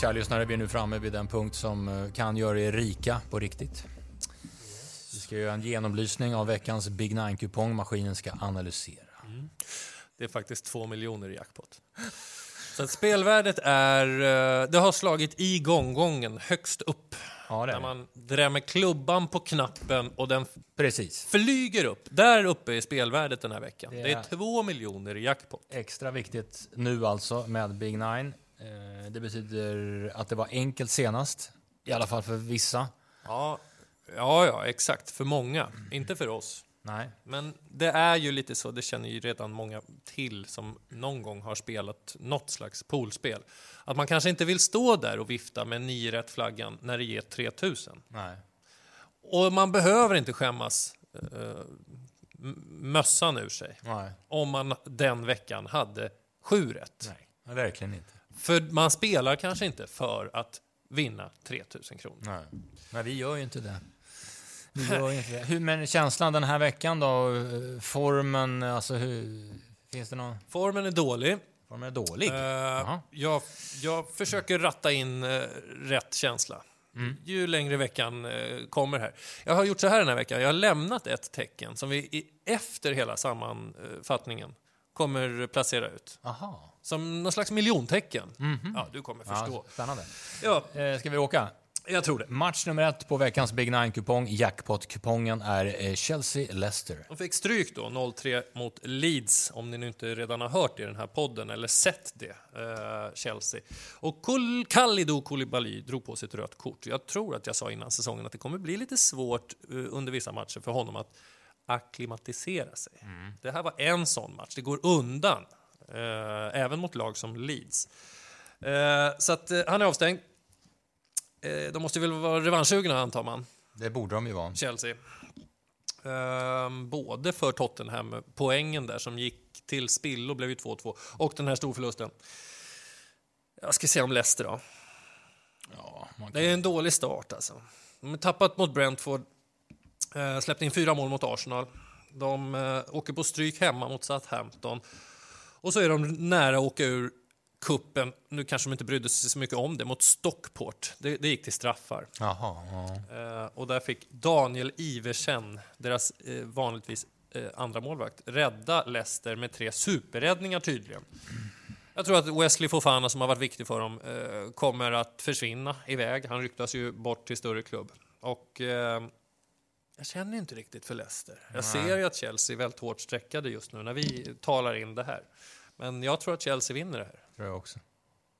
Kära lyssnare, vi är nu framme vid den punkt som eh, kan göra er rika på riktigt. Vi ska göra en genomlysning av veckans Big Nine-kupong. Maskinen ska analysera. Det är faktiskt två miljoner i jackpot. Så att spelvärdet är... eh, Det har slagit i gånggången högst upp. Ja, är När man drämmer klubban på knappen och den Precis. flyger upp. Där uppe är spelvärdet den här veckan. Det Det är- är två miljoner i jackpot. Extra viktigt nu alltså med Big Nine. Eh, Det betyder att det var enkelt senast. I alla fall för vissa. Ja, ja, ja, exakt. För många. Inte för oss. Nej. Men det är ju lite så, det känner ju redan många till som någon gång har spelat något slags poolspel. Att man kanske inte vill stå där och vifta med 9 rätt flaggan när det ger 3000. Nej. Och man behöver inte skämmas eh, mössan ur sig Nej. om man den veckan hade 7 rätt. Nej. Verkligen inte. För man spelar kanske inte för att vinna 3000 kronor. Nej. Men vi gör ju inte det. Vi gör ju inte det. Hur, men känslan den här veckan då? Eh, Formen, alltså hur... Finns det någon... Formen är dålig. Formen är dålig? Jaha. jag, jag försöker ratta in eh, rätt känsla. Mm. Ju längre veckan eh, kommer här. Jag har gjort så här den här veckan. Jag har lämnat ett tecken som vi i, efter hela sammanfattningen kommer placera ut. Aha. Som någon slags miljontecken. Ja, du kommer förstå. Ja, spännande. Ja, Eh, ska vi åka? jag tror det. Match nummer ett på veckans Big Nine-kupong, jackpot-kupongen, är eh, Chelsea-Leicester. De fick stryk då, 0-3 mot Leeds, om ni nu inte redan har hört det i den här podden eller sett det, eh, Chelsea. Och Kul- Kalidou Koulibaly drog på sig ett rött kort. Jag tror att jag sa innan säsongen att det kommer bli lite svårt eh, under vissa matcher för honom att akklimatisera sig. Det här var en sån match. Det går undan, eh, även mot lag som Leeds. Eh, så att eh, han är avstängd. Eh, de måste väl vara revanschsugna, antar man. Det borde de ju vara. Chelsea. Ehm, både för Tottenham, poängen där som gick till spillo blev ju 2-2, och den här storförlusten. Jag ska se om Leicester då. Ja, man Det är en dålig start alltså. De har tappat mot Brentford, eh, släppt in fyra mål mot Arsenal. De eh, åker på stryk hemma mot Southampton. Och så är de nära att åka ur kuppen. Nu kanske de inte brydde sig så mycket om det, mot Stockport. Det, det gick till straffar. Jaha, ja. Eh, och där fick Daniel Iversen, deras eh, vanligtvis eh, andra målvakt, rädda Leicester med tre superräddningar tydligen. Jag tror att Wesley Fofana som har varit viktig för dem eh, kommer att försvinna iväg. Han ryktas ju bort till större klubb. Och eh, jag känner inte riktigt för Leicester. Jag ser ju att Chelsea är väldigt hårt streckade just nu när vi talar in det här. Men jag tror att Chelsea vinner det här. tror jag också.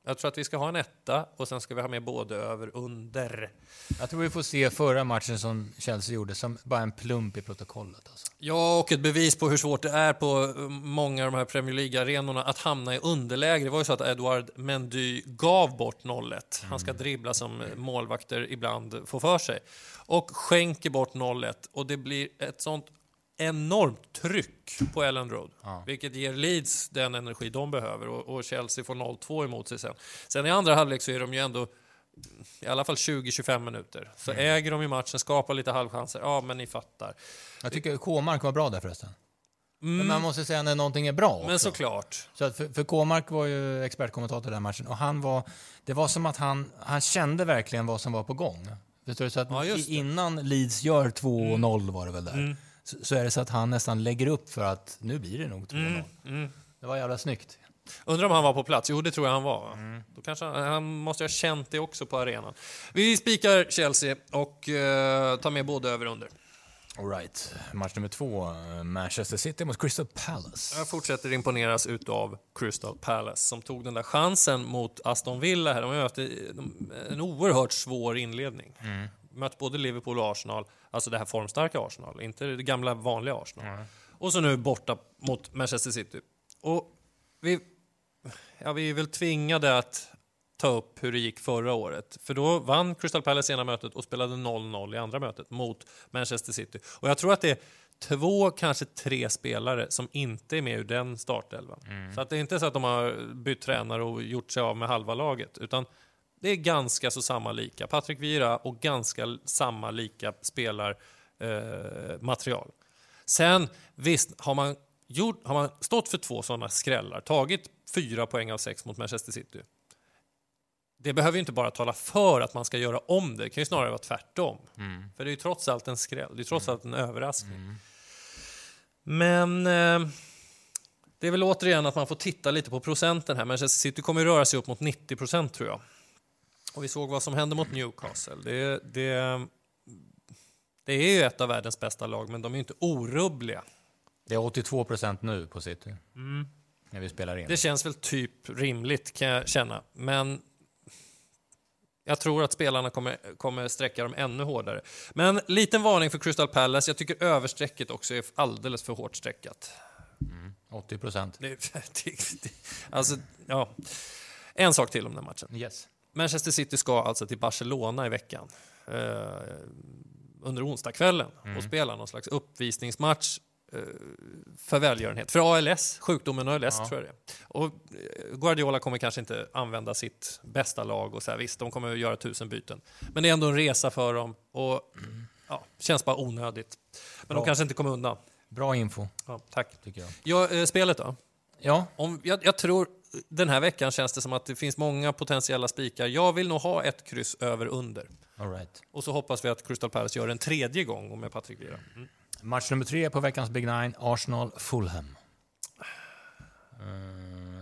Jag tror att vi ska ha en etta och sen ska vi ha med både över under. Jag tror vi får se förra matchen som Chelsea gjorde som bara en plump i protokollet. Alltså. Ja, och ett bevis på hur svårt det är på eh, många av de här Premier League-arenorna att hamna i underläge. Det var ju så att Edouard Mendy gav bort 0-1. Han ska dribbla som eh, målvakter ibland får för sig. Och skänker bort 0-1 och det blir ett sånt enormt tryck på Ellen Road. Vilket ger Leeds den energi de behöver och, och Chelsea får 0-2 emot sig sen. Sen i andra halvlek så är de ju ändå i alla fall 20-25 minuter. Så äger de ju matchen, skapar lite halvchanser. Ja, men ni fattar. Jag tycker K-mark var bra där förresten. Men man måste säga när någonting är bra också. Men såklart. Så att för, för K-mark var ju expertkommentator i den matchen och han var, det var som att han, han kände verkligen vad som var på gång. Förstår du? Så att Ja, innan Leeds gör 2-0 var det väl där, så, så är det så att han nästan lägger upp för att nu blir det nog 2-0. Det var jävla snyggt. Undrar om han var på plats? Jo, det tror jag han var. Då kanske han, han måste ha känt det också på arenan. Vi spikar Chelsea och eh, tar med både över och under. All right. Match nummer två, Manchester City mot Crystal Palace. Jag fortsätter imponeras utav Crystal Palace som tog den där chansen mot Aston Villa. Här. De mötte de- en oerhört svår inledning. Mött både Liverpool och Arsenal, alltså det här formstarka Arsenal, inte det gamla vanliga Arsenal. Och så nu borta mot Manchester City. Och vi, ja, vi är väl tvingade att ta upp hur det gick förra året. För då vann Crystal Palace ena mötet och spelade 0-0 i andra mötet mot Manchester City. Och jag tror att det är två, kanske tre spelare som inte är med ur den startelvan. Så att det är inte så att de har bytt tränare och gjort sig av med halva laget, utan det är ganska så samma lika. Patrik Vieira och ganska samma lika spelar eh, material. Sen visst, har man, gjort, har man stått för två sådana skrällar, tagit fyra poäng av sex mot Manchester City, det behöver ju inte bara tala för att man ska göra om det, det kan ju snarare vara tvärtom. Mm. För det är ju trots allt en skräll, det är trots allt en överraskning. Men eh, det är väl återigen att man får titta lite på procenten här. Manchester City kommer röra sig upp mot 90 procent tror jag. Och vi såg vad som hände mot Newcastle. Det, det, det är ju ett av världens bästa lag, men de är inte orubbliga. Det är 82 procent nu på City. När vi spelar in. Det känns väl typ rimligt kan jag känna. Men jag tror att spelarna kommer, kommer sträcka dem ännu hårdare. Men liten varning för Crystal Palace. Jag tycker överstrecket också är alldeles för hårt streckat. 80 procent. Alltså, ja. En sak till om den matchen. Yes. Manchester City ska alltså till Barcelona i veckan. Eh, under onsdagskvällen och spela någon slags uppvisningsmatch eh, för välgörenhet. För ALS, sjukdomen ALS Ja. tror jag det. Och eh, Guardiola kommer kanske inte använda sitt bästa lag och så här, visst, de kommer att göra tusen byten. Men det är ändå en resa för dem och ja, känns bara onödigt. Men Bra. de kanske inte kommer undan. Bra info, Ja, tack. tycker jag. Ja, eh, spelet då? Ja, Om, jag, jag tror den här veckan känns det som att det finns många potentiella spikar. Jag vill nog ha ett kryss över under. all right. Och så hoppas vi att Crystal Palace gör en tredje gång med Patrik Vieira. Mm. Match nummer tre på veckans Big Nine, Arsenal-Fulham.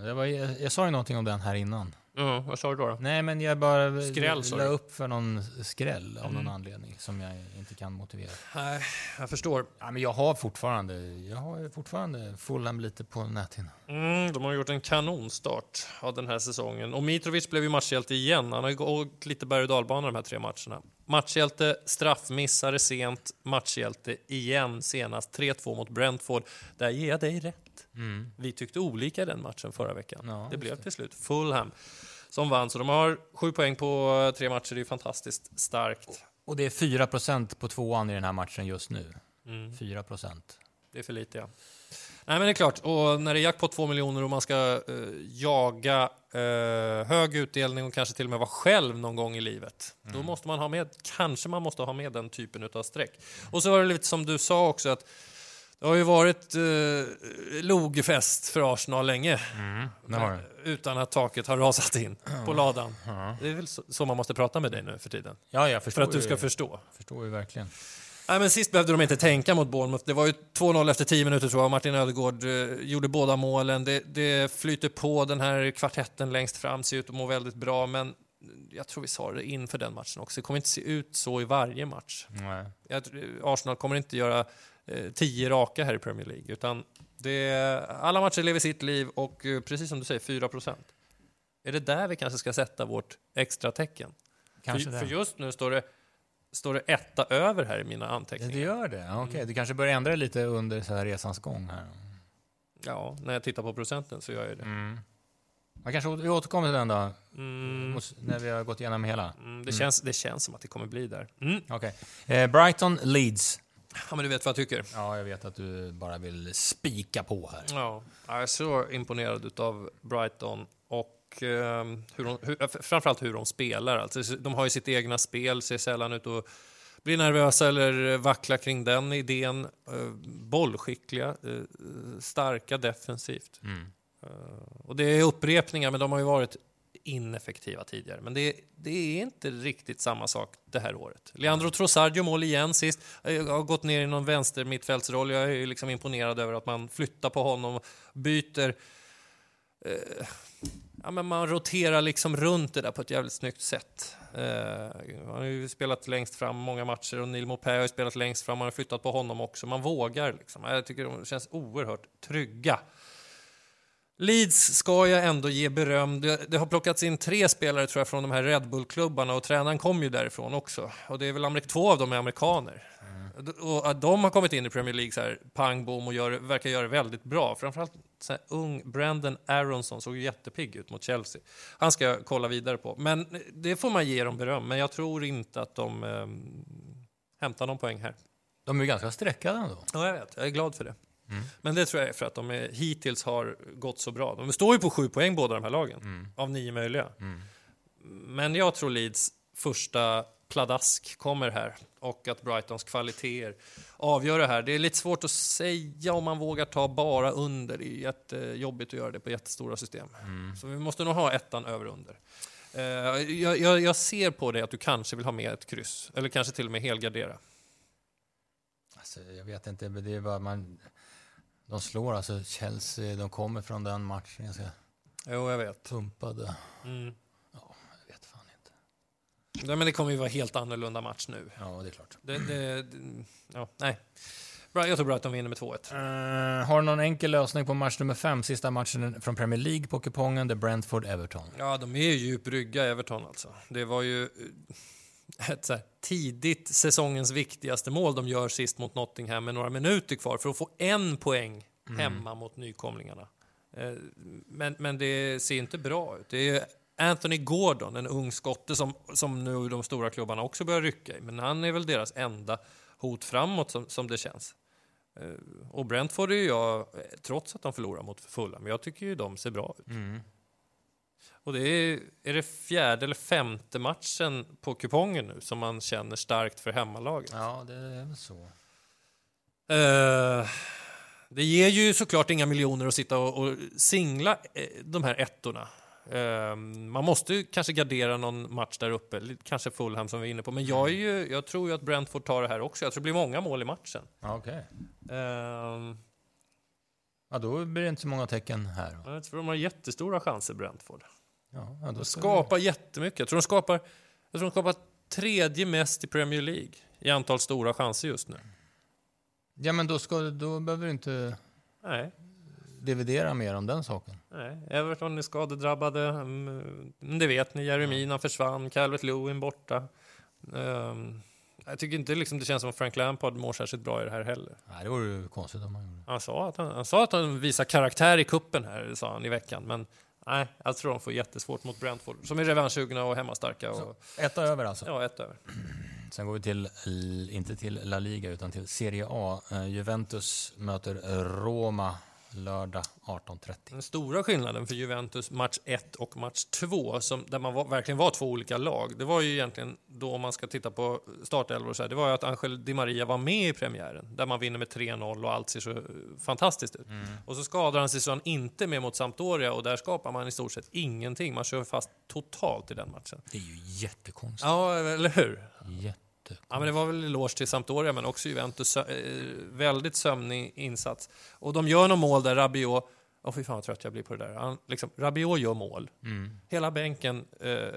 Det var, jag, jag sa ju någonting om den här innan. Ja, vad sa du då? då? Nej, men jag bara Skräll, la upp för någon skräll av någon anledning som jag inte kan motivera. Nej, jag förstår. Ja, men jag har fortfarande, jag har fortfarande Fulham lite på näthinnan. Mm, de har gjort en kanonstart av den här säsongen. Och Mitrovic blev ju matchhjälte igen. Han har gått lite berg och dalbana de här tre matcherna. Matchhjälte, straffmissare sent, matchhjälte igen senast. 3-2 mot Brentford. Där ger jag dig rätt. Vi tyckte olika den matchen förra veckan. Ja, det blev till slut Fulham som vann. Så de har sju poäng på eh, tre matcher. Det är fantastiskt starkt. Och det är 4% på tvåan i den här matchen just nu. Mm. 4%. Det är för lite, ja. Nej, men det är klart. Och när det är jackpot 2 miljoner och man ska eh, jaga eh, hög utdelning och kanske till och med vara själv någon gång i livet, då måste man ha med, kanske man måste ha med den typen av streck. Och så var det lite som du sa också att det har ju varit eh, logfest för Arsenal länge har det. utan att taket har rasat in på ladan. Det är väl så, så man måste prata med dig nu för tiden. Ja, jag För förstår att du ju- ska förstå. förstår ju verkligen. Nej, men sist behövde de inte tänka mot Bournemouth. Det var ju 2-0 efter 10 minuter tror jag. Martin Ödegård eh, gjorde båda målen. Det, det flyter på den här kvartetten längst fram, ser ut att må väldigt bra. Men jag tror vi sa det inför den matchen också. Det kommer inte se ut så i varje match. Jag, tror- Arsenal kommer inte göra eh, 10 raka här i Premier League. Utan det, alla matcher lever sitt liv och eh, precis som du säger, 4% Är det där vi kanske ska sätta vårt extra tecken? Kanske för, det. för just nu står det, står det etta över här i mina Det anteckningar. gör det? Okej, du kanske bör ändra lite under så här resans gång här. Ja, när jag tittar på procenten så gör jag det. Mm. Man kanske vi återkommer till den då, Mm, när vi har gått igenom hela. mm, det, känns, det känns som att det kommer bli där. Mm. Okej. Eh, Brighton Leeds. Ja, men du vet vad jag tycker. Ja, jag vet att du bara vill spika på här. Ja, jag är så imponerad av Brighton och eh, hur de, hur, eh, framförallt hur de spelar. Alltså, de har ju sitt egna spel, ser sällan ut att bli nervösa eller vackla kring den idén. Eh, bollskickliga, eh, starka defensivt. Mm. Och det är upprepningar, men de har ju varit ineffektiva tidigare. Men det, det är inte riktigt samma sak det här året. Leandro Trossard gör mål igen sist. Jag har gått ner i någon vänster mittfältsroll. Jag är liksom imponerad över att man flyttar på honom, byter. Eh, ja, men man roterar liksom runt det där på ett jävligt snyggt sätt. Eh, han har ju spelat längst fram många matcher och Neil Maupay har ju spelat längst fram. Man har flyttat på honom också. Man vågar liksom. Jag tycker de känns oerhört trygga. Leeds ska jag ändå ge beröm. Det, det har plockats in tre spelare tror jag från de här Red Bull-klubbarna och tränaren kom ju därifrån också. Och det är väl två av dem är amerikaner. D- Och att de har kommit in i Premier League så här, pang bom och gör, verkar göra det väldigt bra. Framförallt så här, ung Brandon Aronson såg ju jättepigg ut mot Chelsea. Han ska jag kolla vidare på. Men det får man ge dem beröm. Men jag tror inte att de eh, hämtar någon poäng här. De är ju ganska streckade ändå. Ja, jag vet. Jag är glad för det. Men det tror jag är för att de är, hittills har gått så bra. De står ju på sju poäng båda de här lagen, av nio möjliga. Men jag tror Leeds första pladask kommer här och att Brightons kvaliteter avgör det här. Det är lite svårt att säga om man vågar ta bara under. Det är jättejobbigt att göra det på jättestora system. Så vi måste nog ha ettan över under. Eh, jag, jag, jag ser på dig att du kanske vill ha med ett kryss, eller kanske till och med helgardera. Alltså, jag vet inte, men det är bara man... De slår alltså Chelsea, de kommer från den matchen ganska Jo, jag vet. pumpade. Mm. Ja, jag vet fan inte. Nej, men det kommer ju vara helt annorlunda match nu. Ja, det är klart. Det, det, det, ja, nej. Bra, jag tror bra att de vinner med 2-1. Uh, har du någon enkel lösning på match nummer fem, sista matchen från Premier League på kupongen, det är Brentford-Everton? Ja, de är ju djup brygga, Everton alltså. Det var ju eh, ett här, tidigt säsongens viktigaste mål de gör sist mot Nottingham med några minuter kvar för att få en poäng hemma mot nykomlingarna. Eh, Men, men det ser inte bra ut. Det är Anthony Gordon, en ung skotte som, som nu de stora klubbarna också börjar rycka i. Men han är väl deras enda hot framåt som, som det känns. Eh, Och Brentford är jag, eh, trots att de förlorar mot Fulham, men jag tycker ju de ser bra ut. Mm. Och det är, är det fjärde eller femte matchen på kupongen nu som man känner starkt för hemmalaget. Ja, det är väl så. Eh, det ger ju såklart inga miljoner att sitta och, och singla eh, de här ettorna. Eh, man måste ju kanske gardera någon match där uppe, kanske Fulham som vi är inne på. Men jag, är ju, jag tror ju att Brentford tar det här också. Jag tror det blir många mål i matchen. Okej. Ja, då blir det inte så många tecken här. jag tror de har jättestora chanser, Brentford. Ja, ja, då De ska skapar jättemycket. Jag tror de skapar, jag tror de skapar tredje mest i Premier League i antal stora chanser just nu. vi... Ja, men då, ska, då behöver du inte Nej, dividera mer om den saken. nej. Everton är skadedrabbade. Mm, Det vet ni. Jeremina försvann. Calvert Lewin borta. Ehm, jag tycker inte liksom det känns som att Frank Lampard mår särskilt bra i det här heller. Nej, det vore ju konstigt om man gjorde. Han sa att han, han, sa att han visar karaktär i kuppen här, sa han i veckan. Men nej, jag tror de får jättesvårt mot Brentford. Som är revanschsugna och hemmastarka. Och, Ett över alltså. ja, ett över. Sen går vi till, inte till La Liga, utan till Serie A. Eh, Juventus möter Roma lördag 18.30. Den stora skillnaden för Juventus match 1 och match 2, som, där man var, verkligen var två olika lag, det var ju egentligen då om man ska titta på startelvor så här, det var ju att Angel Di Maria var med i premiären, där man vinner med 3-0 och allt ser så eh, fantastiskt ut. Och så skadar han sig så han inte med mot Sampdoria och där skapar man i stort sett ingenting. Man kör fast totalt i den matchen. Det är ju jättekonstigt. Ja, eller hur? Jättekonstigt. Ja, men det var väl eloge till Sampdoria, men också Juventus. Eh, väldigt sömnig insats. Och de gör någon mål där Rabiot... Åh, fy fan vad trött jag blir på det där. Han, liksom, Rabiot gör mål. Mm. Hela bänken eh,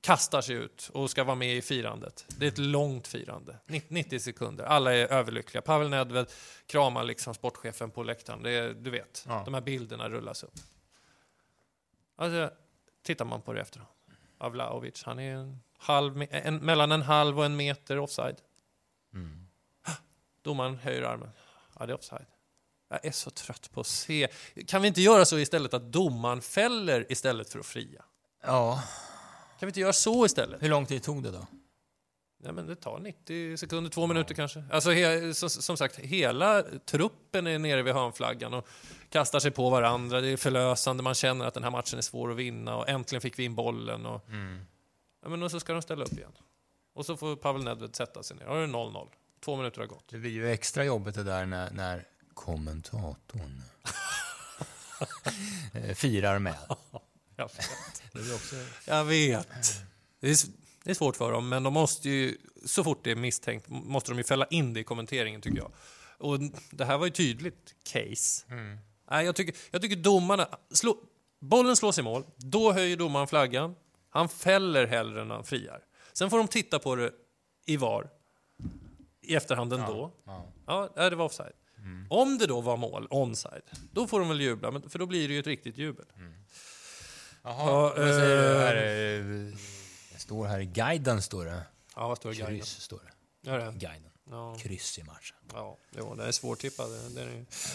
kastar sig ut och ska vara med i firandet. Det är ett långt firande. 90 90 sekunder. Alla är överlyckliga. Pavel Nedved kramar liksom sportchefen på läktaren. Det är, du vet, Ja. de här bilderna rullas upp. Alltså, tittar man på det efteråt. Av Vlahovic, han är en halv, en, mellan en halv och en meter offside. Mm. Domaren höjer armen. Ja, det är offside. Jag är så trött på att se. Kan vi inte göra så istället att domaren fäller istället för att fria? Ja, Kan vi inte göra så istället? hur lång tid tog det då? Ja, men det tar 90 sekunder, två minuter kanske. Alltså, he, som, som sagt, hela truppen är nere vid hörnflaggan och kastar sig på varandra. Det är förlösande, man känner att den här matchen är svår att vinna och äntligen fick vi in bollen. Och, ja, men och så ska de ställa upp igen. Och så får Pavel Nedved sätta sig ner. Då är det 0-0. Två minuter har gått. Det blir ju extra jobbigt det där när, när kommentatorn firar med. Jag Det blir också... Jag vet. Det är, det är svårt för dem, men de måste ju, så fort det är misstänkt, måste de ju fälla in det i kommenteringen tycker jag. Och det här var ju tydligt case. Nej, jag, tycker, jag tycker domarna... Slå, bollen slås i mål, då höjer domaren flaggan. Han fäller hellre än han friar. Sen får de titta på det i VAR i efterhand ändå. Ja. Ja, ja, det var offside. Om det då var mål, onside, då får de väl jubla, för då blir det ju ett riktigt jubel. Jaha, Ja, vad säger du? eh, Här är, det står här i guiden, står det. Ja, vad står det i guiden? Kryss, står det. Gör det? Guiden. Ja. Kryss i matchen. Ja, jo, det är svårtippad.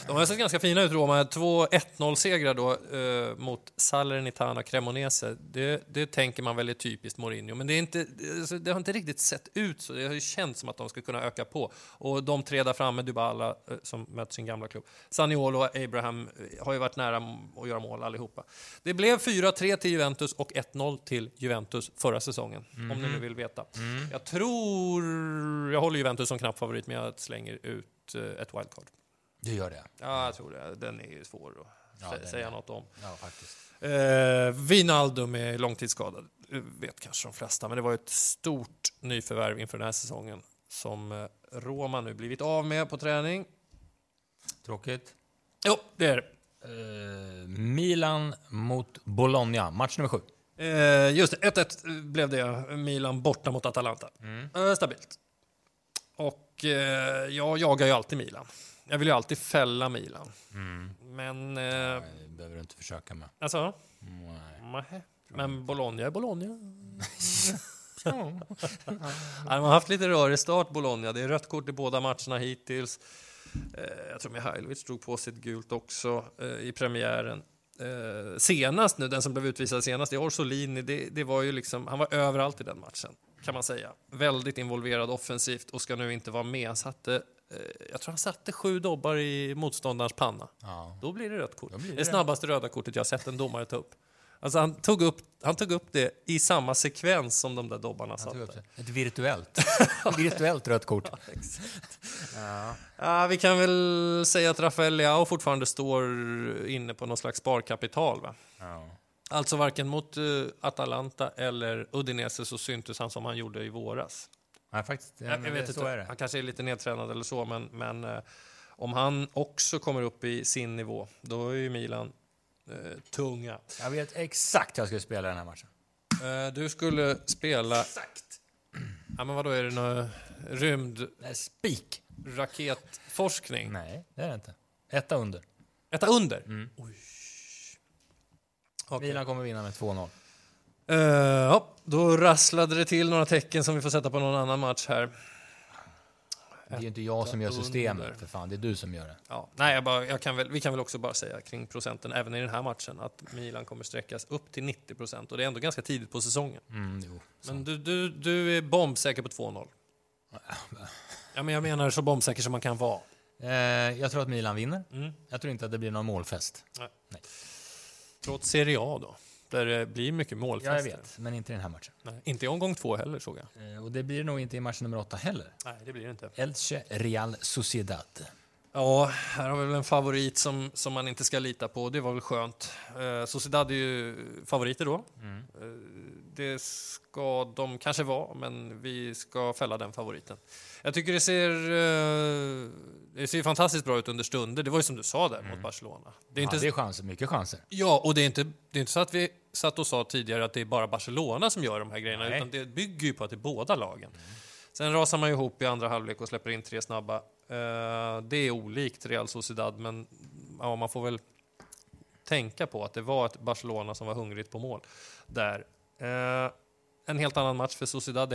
De har sett ganska fina ut, Roma. Två 1-0-segrar då eh, mot Salernitana Cremonese. Det, det tänker man väl är typiskt Mourinho, men det, är inte, alltså, det har inte riktigt sett ut så. Det har ju känts som att de ska kunna öka på. Och de tre där framme, Dybala, eh, som möter sin gamla klubb, Saniolo och Abraham eh, har ju varit nära att göra mål allihopa. Det blev 4-3 till Juventus och 1-0 till Juventus förra säsongen, om ni nu vill veta. Jag tror... Jag håller Juventus som knapp favorit, men jag slänger ut eh, ett wildcard. Du gör det? Ja, jag tror det. Den är ju svår att Ja, sä- säga är- något om. Ja, faktiskt. Eh, Wijnaldum är långtidsskadad, vet kanske de flesta, men det var ett stort nyförvärv inför den här säsongen som eh, Roma nu blivit av med på träning. Tråkigt. Jo, det är det. Eh, Milan mot Bologna, match nummer sju. Eh, just det, 1-1 blev det. Milan borta mot Atalanta. Eh, stabilt. Och eh, jag jagar ju alltid Milan. Jag vill ju alltid fälla Milan. Men... Eh, Nej, det behöver du inte försöka med. alltså? Nej. Nej. Men Bologna är Bologna. Ja, de har haft lite rörig start, Bologna. Det är rött kort i båda matcherna hittills. Eh, jag tror Mihailovic drog på sig ett gult också eh, i premiären. Eh, senast nu, den som blev utvisad senast, i Orsolini, det, det var ju liksom, han var överallt i den matchen, kan man säga. Väldigt involverad offensivt och ska nu inte vara med. Satte, eh, jag tror han satte sju dobbar i motståndarens panna. Ja. Då blir det rött kort. Det det, snabbaste röda kortet jag sett en domare ta upp. Alltså han, tog upp, han tog upp det i samma sekvens som de där dobbarna satte. det. Ett virtuellt. virtuellt rött kort. Ja, vi kan väl säga att Rafael Leao fortfarande står inne på någon slags sparkapital. Va? Ja. Alltså varken mot eh, Atalanta eller Udinese så syntes han som han gjorde i våras. Nej, faktiskt. Ja, Jag, jag vet inte, han kanske är lite nedtränad eller så, men, men eh, om han också kommer upp i sin nivå, då är ju Milan eh, tunga. Jag vet exakt hur jag skulle spela den här matchen. Eh, du skulle spela... Exakt. Ja, men vadå, är det någon rymd Nej, spik. raketforskning? Nej, det är det inte. Etta under. Etta under? Mm. Oj. Okej. Milan kommer vinna med 2-0. Eh, ja, då rasslade det till några tecken som vi får sätta på någon annan match här. Det är ju inte jag som gör systemet, för fan. Det är du som gör det. Ja, nej, jag bara, jag kan väl, vi kan väl också bara säga kring procenten även i den här matchen att Milan kommer sträckas upp till 90 procent och det är ändå ganska tidigt på säsongen. Mm, jo. Men du, du, du är bombsäker på 2-0. Ja, men jag menar så bombsäker som man kan vara. Eh, jag tror att Milan vinner. Mm. Jag tror inte att det blir någon målfest. Trots Serie A då, där det blir mycket målfester. Ja, jag vet. Men inte i den här matchen. Nej, inte i omgång två heller såg jag. Eh, och det blir nog inte i match nummer åtta heller. Nej, det blir det inte. Elche Real Sociedad. Ja, här har vi väl en favorit som, som man inte ska lita på. Det var väl skönt. Eh, Sociedad är ju favoriter då. Mm. Eh, det ska de kanske vara, men vi ska fälla den favoriten. Jag tycker det ser, eh, det ser fantastiskt bra ut under stunder. Det var ju som du sa där mot Barcelona. Det är Mm. Ja, inte, det är chanser, mycket chanser. ja, och det är, inte, det är inte så att vi satt och sa tidigare att det är bara Barcelona som gör de här grejerna, Nej. utan det bygger ju på att det är båda lagen. Sen rasar man ihop i andra halvlek och släpper in tre snabba. Eh, det är olikt Real Sociedad, men ja, man får väl tänka på att det var ett Barcelona som var hungrigt på mål där. Eh, en helt annan match för Sociedad.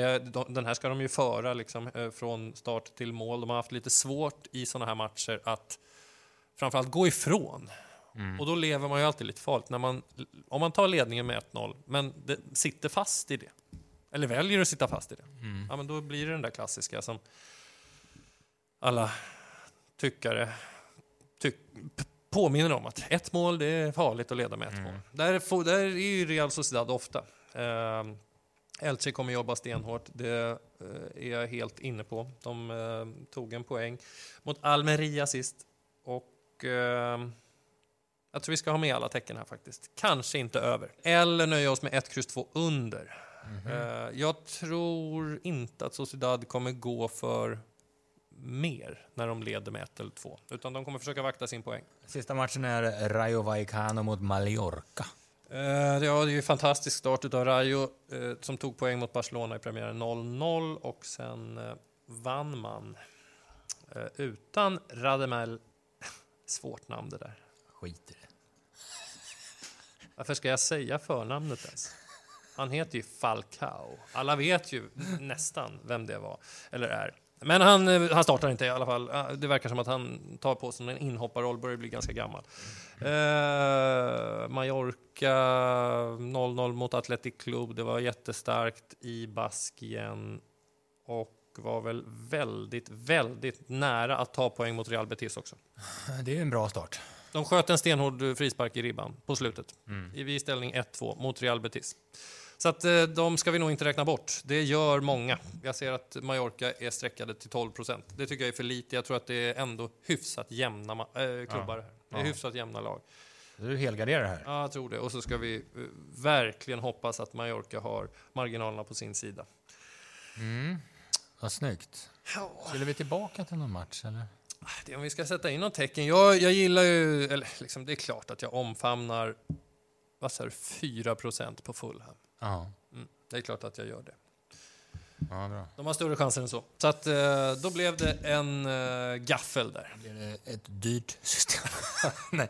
Den här ska de ju föra liksom, eh, från start till mål. De har haft lite svårt i sådana här matcher att framförallt gå ifrån. Och då lever man ju alltid lite farligt. När man, om man tar ledningen med 1-0, men det sitter fast i det. Eller väljer att sitta fast i det. Ja, men då blir det den där klassiska som alla tyckare tyck, påminner om att ett mål det är farligt att leda med ett mål. Där, där är ju Real Sociedad ofta. Eh, Elche kommer jobba stenhårt, det eh, är jag helt inne på. De eh, tog en poäng mot Almeria sist och eh, jag tror vi ska ha med alla tecken här faktiskt. Kanske inte över. Eller nöja oss med 1, kryss 2 under. Eh, jag tror inte att Sociedad kommer gå för mer när de leder med 1 eller 2. Utan de kommer försöka vakta sin poäng. Sista matchen är Rayo Vallecano mot Mallorca. Eh, ja, det är ju en fantastisk start utav Rayo eh, som tog poäng mot Barcelona i premiären 0-0 och sen eh, vann man utan Radamel. Svårt namn det där. Skit i det. Varför ska jag säga förnamnet ens? Han heter ju Falcao. Alla vet ju nästan vem det var, eller är. Men han, eh, han startar inte i alla fall. Ah, Det verkar som att han tar på sig en inhopparroll, börjar bli ganska gammal. Eh, Mallorca 0-0 mot Athletic Club. Det var jättestarkt i Baskien och var väl väldigt, väldigt nära att ta poäng mot Real Betis också. Det är en bra start. De sköt en stenhård frispark i ribban på slutet. I vid ställning 1-2 mot Real Betis. Så att eh, de ska vi nog inte räkna bort. Det gör många. Jag ser att Mallorca är sträckade till 12 procent. Det tycker jag är för lite. Jag tror att det är ändå hyfsat jämna äh, klubbar. här. Det är Ja. hyfsat jämna lag. Du helgarderar här. Ja, jag tror det. Och så ska vi eh, verkligen hoppas att Mallorca har marginalerna på sin sida. Mm. Vad snyggt. Skulle vi tillbaka till någon match eller? Det, om vi ska sätta in något tecken. Jag, jag gillar ju, eller liksom, det är klart att jag omfamnar, vad sa du, 4 på Fulham. Ja. Mm, det är klart att jag gör det. Ja, bra. De har större chanser än så. Så att, eh, då blev det en eh, gaffel där. Blir det ett dyrt system? Nej.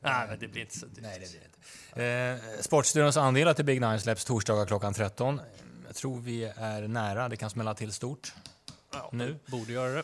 Nej, men det blir inte så dyrt. Nej, det blir inte. Eh, Sportstudions andelar till Big Nine släpps torsdagar klockan 13. Jag tror vi är nära. Det kan smälla till stort. Ja, Nu. Borde göra det.